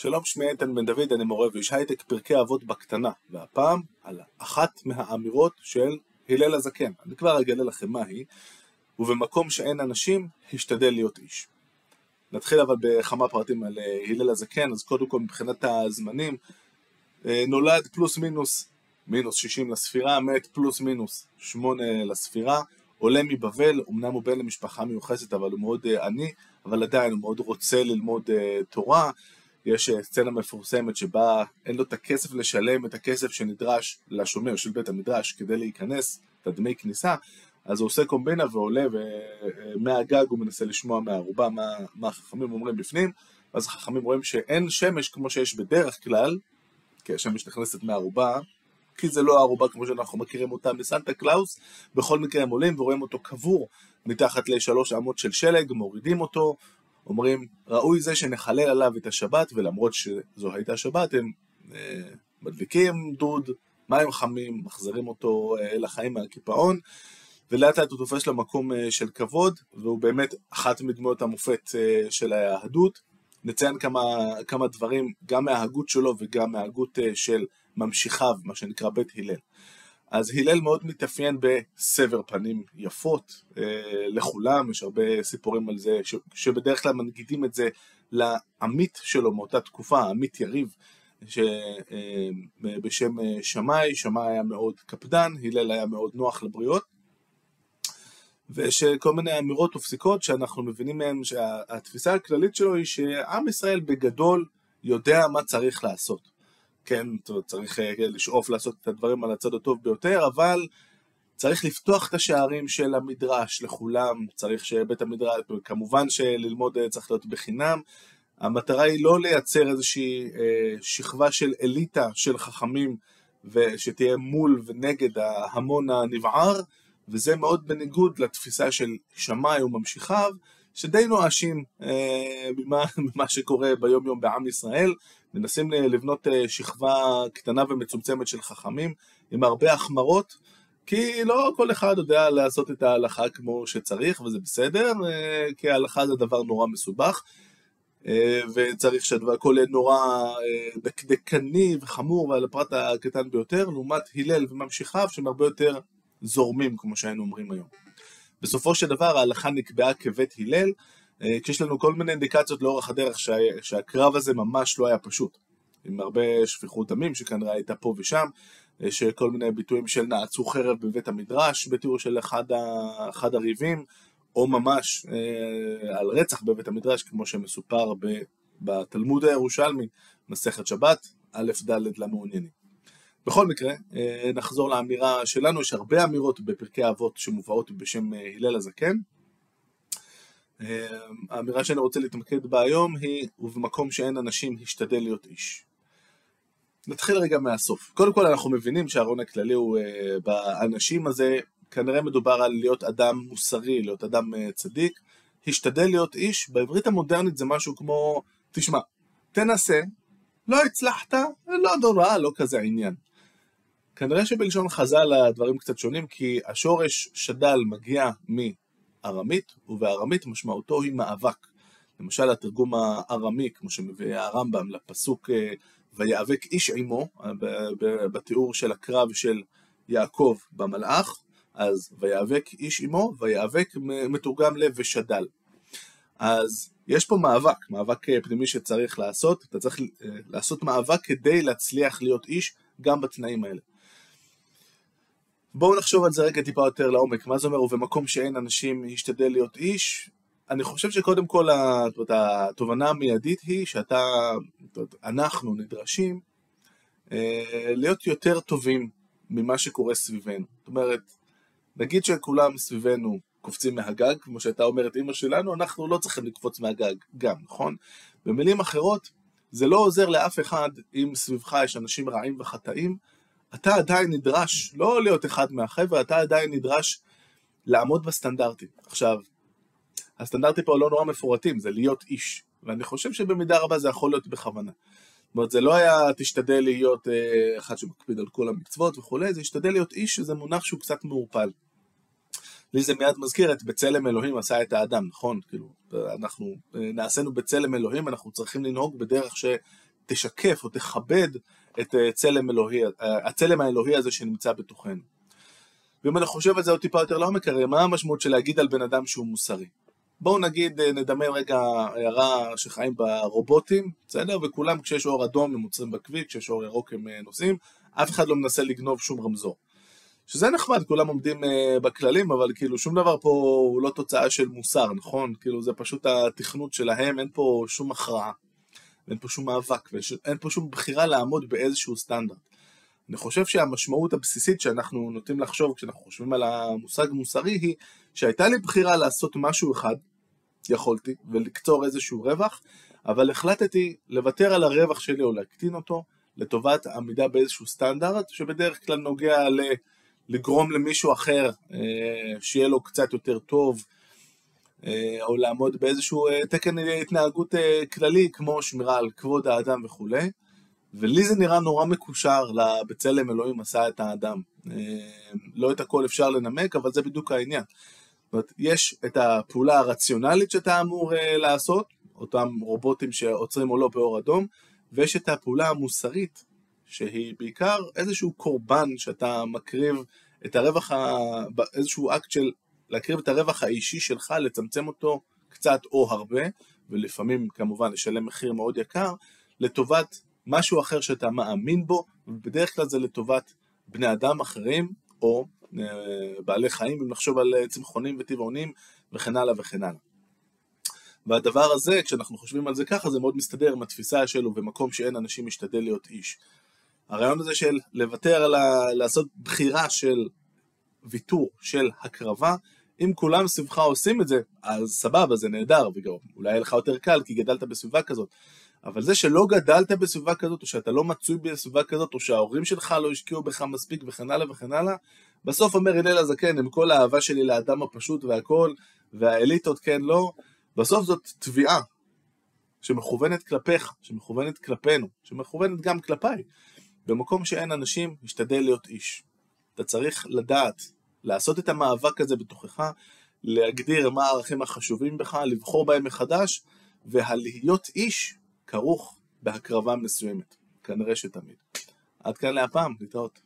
שלום, שמי איתן בן דוד, אני מורה ואיש הייטק, פרקי אבות בקטנה, והפעם על אחת מהאמירות של הלל הזקן. אני כבר אגלה לכם מהי, ובמקום שאין אנשים, השתדל להיות איש. נתחיל אבל בכמה פרטים על אה, הלל הזקן, אז קודם כל מבחינת הזמנים, אה, נולד פלוס מינוס, מינוס 60 לספירה, מת פלוס מינוס 8 לספירה, עולה מבבל, אמנם הוא בן למשפחה מיוחסת, אבל הוא מאוד אה, עני, אבל עדיין הוא מאוד רוצה ללמוד תורה. יש אה, סצנה מפורסמת שבה אין לו את הכסף לשלם את הכסף שנדרש לשומר של בית המדרש כדי להיכנס, את הדמי כניסה, אז הוא עושה קומבינה ועולה ומהגג הוא מנסה לשמוע מהארובה מה, מה החכמים אומרים בפנים, אז החכמים רואים שאין שמש כמו שיש בדרך כלל, כי השמש נכנסת מהארובה, כי זה לא הארובה כמו שאנחנו מכירים אותה מסנטה קלאוס, בכל מקרה הם עולים ורואים אותו קבור מתחת לשלוש אמות של שלג, מורידים אותו, אומרים, ראוי זה שנחלל עליו את השבת, ולמרות שזו הייתה שבת, הם אה, מדליקים דוד, מים חמים, מחזירים אותו אה, לחיים מהקיפאון, ולאט לאט הוא תופס לו אה, של כבוד, והוא באמת אחת מדמויות המופת אה, של היהדות. נציין כמה, כמה דברים, גם מההגות שלו וגם מההגות אה, של ממשיכיו, מה שנקרא בית הלל. אז הלל מאוד מתאפיין בסבר פנים יפות אה, לכולם, יש הרבה סיפורים על זה, ש, שבדרך כלל מנגידים את זה לעמית שלו מאותה תקופה, עמית יריב, ש, אה, בשם אה, שמאי, שמאי היה מאוד קפדן, הלל היה מאוד נוח לבריות, ויש כל מיני אמירות ופסיקות שאנחנו מבינים מהן שהתפיסה הכללית שלו היא שעם ישראל בגדול יודע מה צריך לעשות. כן, צריך אה, לשאוף לעשות את הדברים על הצד הטוב ביותר, אבל צריך לפתוח את השערים של המדרש לכולם, צריך שבית המדרש, כמובן שללמוד אה, צריך להיות בחינם, המטרה היא לא לייצר איזושהי אה, שכבה של אליטה של חכמים ושתהיה מול ונגד ההמון הנבער, וזה מאוד בניגוד לתפיסה של שמאי וממשיכיו, שדי נואשים אה, ממה, ממה שקורה ביום יום בעם ישראל, מנסים לבנות אה, שכבה קטנה ומצומצמת של חכמים עם הרבה החמרות, כי לא כל אחד יודע לעשות את ההלכה כמו שצריך, וזה בסדר, אה, כי ההלכה זה דבר נורא מסובך, אה, וצריך שהכל יהיה נורא דקדקני וחמור ועל הפרט הקטן ביותר, לעומת הלל וממשיכיו שהם הרבה יותר זורמים, כמו שהיינו אומרים היום. בסופו של דבר ההלכה נקבעה כבית הלל, אה, כשיש לנו כל מיני אינדיקציות לאורך הדרך שה, שהקרב הזה ממש לא היה פשוט. עם הרבה שפיכות דמים שכנראה הייתה פה ושם, יש אה, כל מיני ביטויים של נעצו חרב בבית המדרש, בתיאור של אחד, ה, אחד הריבים, או ממש אה, על רצח בבית המדרש, כמו שמסופר ב, בתלמוד הירושלמי, מסכת שבת, א' ד' למעוניינים. בכל מקרה, אה, נחזור לאמירה שלנו, יש הרבה אמירות בפרקי אבות שמובאות בשם אה, הלל הזקן. אה, האמירה שאני רוצה להתמקד בה היום היא, ובמקום שאין אנשים, השתדל להיות איש. נתחיל רגע מהסוף. קודם כל אנחנו מבינים שהארון הכללי הוא באנשים הזה, כנראה מדובר על להיות אדם מוסרי, להיות אדם צדיק. השתדל להיות איש, בעברית המודרנית זה משהו כמו, תשמע, תנסה, לא הצלחת, לא נורא, לא כזה עניין. כנראה שבלשון חז"ל הדברים קצת שונים, כי השורש שדל מגיע מארמית, ובארמית משמעותו היא מאבק. למשל התרגום הארמי, כמו שמביא הרמב"ם לפסוק אה, ויאבק איש עמו, בתיאור של הקרב של יעקב במלאך, אז ויאבק איש עמו, ויאבק מתורגם לב ושדל. אז יש פה מאבק, מאבק אה, פנימי שצריך לעשות, אתה צריך אה, לעשות מאבק כדי להצליח להיות איש גם בתנאים האלה. בואו נחשוב על זה רגע טיפה יותר לעומק, מה זה אומר ובמקום שאין אנשים ישתדל להיות איש? אני חושב שקודם כל התובנה המיידית היא שאתה, אנחנו נדרשים אה, להיות יותר טובים ממה שקורה סביבנו. זאת אומרת, נגיד שכולם סביבנו קופצים מהגג, כמו שהייתה אומרת אימא שלנו, אנחנו לא צריכים לקפוץ מהגג גם, נכון? במילים אחרות, זה לא עוזר לאף אחד אם סביבך יש אנשים רעים וחטאים, אתה עדיין נדרש לא להיות אחד מהחבר'ה, אתה עדיין נדרש לעמוד בסטנדרטים. עכשיו, הסטנדרטים פה לא נורא מפורטים, זה להיות איש, ואני חושב שבמידה רבה זה יכול להיות בכוונה. זאת אומרת, זה לא היה תשתדל להיות אה, אחד שמקפיד על כל המצוות וכולי, זה השתדל להיות איש, שזה מונח שהוא קצת מעורפל. לי זה מיד מזכיר את בצלם אלוהים עשה את האדם, נכון? כאילו, אנחנו אה, נעשינו בצלם אלוהים, אנחנו צריכים לנהוג בדרך ש... תשקף או תכבד את אה, צלם אלוהי, אה, הצלם האלוהי הזה שנמצא בתוכנו. ואם אני חושב על זה עוד טיפה יותר לעומק, הרי מה המשמעות של להגיד על בן אדם שהוא מוסרי? בואו נגיד, אה, נדמיין רגע הערה שחיים ברובוטים, בסדר? וכולם כשיש אור אדום הם עוצרים בכביש, כשיש אור ירוק הם נוסעים, אף אחד לא מנסה לגנוב שום רמזור. שזה נחמד, כולם עומדים בכללים, אבל כאילו שום דבר פה הוא לא תוצאה של מוסר, נכון? כאילו זה פשוט התכנות שלהם, אין פה שום הכרעה. ואין פה שום מאבק, ואין פה שום בחירה לעמוד באיזשהו סטנדרט. אני חושב שהמשמעות הבסיסית שאנחנו נוטים לחשוב כשאנחנו חושבים על המושג מוסרי היא שהייתה לי בחירה לעשות משהו אחד, יכולתי, ולקצור איזשהו רווח, אבל החלטתי לוותר על הרווח שלי או להקטין אותו לטובת עמידה באיזשהו סטנדרט, שבדרך כלל נוגע ל... לגרום למישהו אחר אה, שיהיה לו קצת יותר טוב, או לעמוד באיזשהו אה, תקן התנהגות כללי, כמו שמירה על כבוד האדם וכולי. ולי זה נראה נורא מקושר לבצלם אלוהים עשה את האדם. לא את הכל אפשר לנמק, אבל זה בדיוק העניין. זאת אומרת, יש את הפעולה הרציונלית שאתה אמור לעשות, אותם רובוטים שעוצרים או לא באור אדום, ויש את הפעולה המוסרית שהיא בעיקר איזשהו קורבן שאתה מקריב את הרווח. איזשהו אקט של להקריב את הרווח האישי שלך, לצמצם אותו קצת או הרבה, ולפעמים כמובן לשלם מחיר מאוד יקר, לטובת משהו אחר שאתה מאמין בו, ובדרך כלל זה לטובת בני אדם אחרים, או אה, בעלי חיים, אם נחשוב על אה, צמחונים וטבעונים, וכן הלאה וכן הלאה. והדבר הזה, כשאנחנו חושבים על זה ככה, זה מאוד מסתדר עם התפיסה שלו, במקום שאין אנשים משתדל להיות איש. הרעיון הזה של לוותר על ה... לעשות בחירה של ויתור, של הקרבה, אם כולם סביבך עושים את זה, אז סבבה, זה נהדר, וגם אולי יהיה לך יותר קל כי גדלת בסביבה כזאת. אבל זה שלא גדלת בסביבה כזאת, או שאתה לא מצוי בסביבה כזאת, או שההורים שלך לא השקיעו בך מספיק וכן הלאה וכן הלאה, בסוף אומר הלל הזקן, עם כל האהבה שלי לאדם הפשוט והכל, והאליטות כן לא, בסוף זאת תביעה שמכוונת כלפיך, שמכוונת כלפינו, שמכוונת גם כלפיי. במקום שאין אנשים, משתדל להיות איש. אתה צריך לדעת, לעשות את המאבק הזה בתוכך, להגדיר מה הערכים החשובים בך, לבחור בהם מחדש, והלהיות איש כרוך בהקרבה מסוימת. כנראה שתמיד. עד כאן להפעם, להתראות.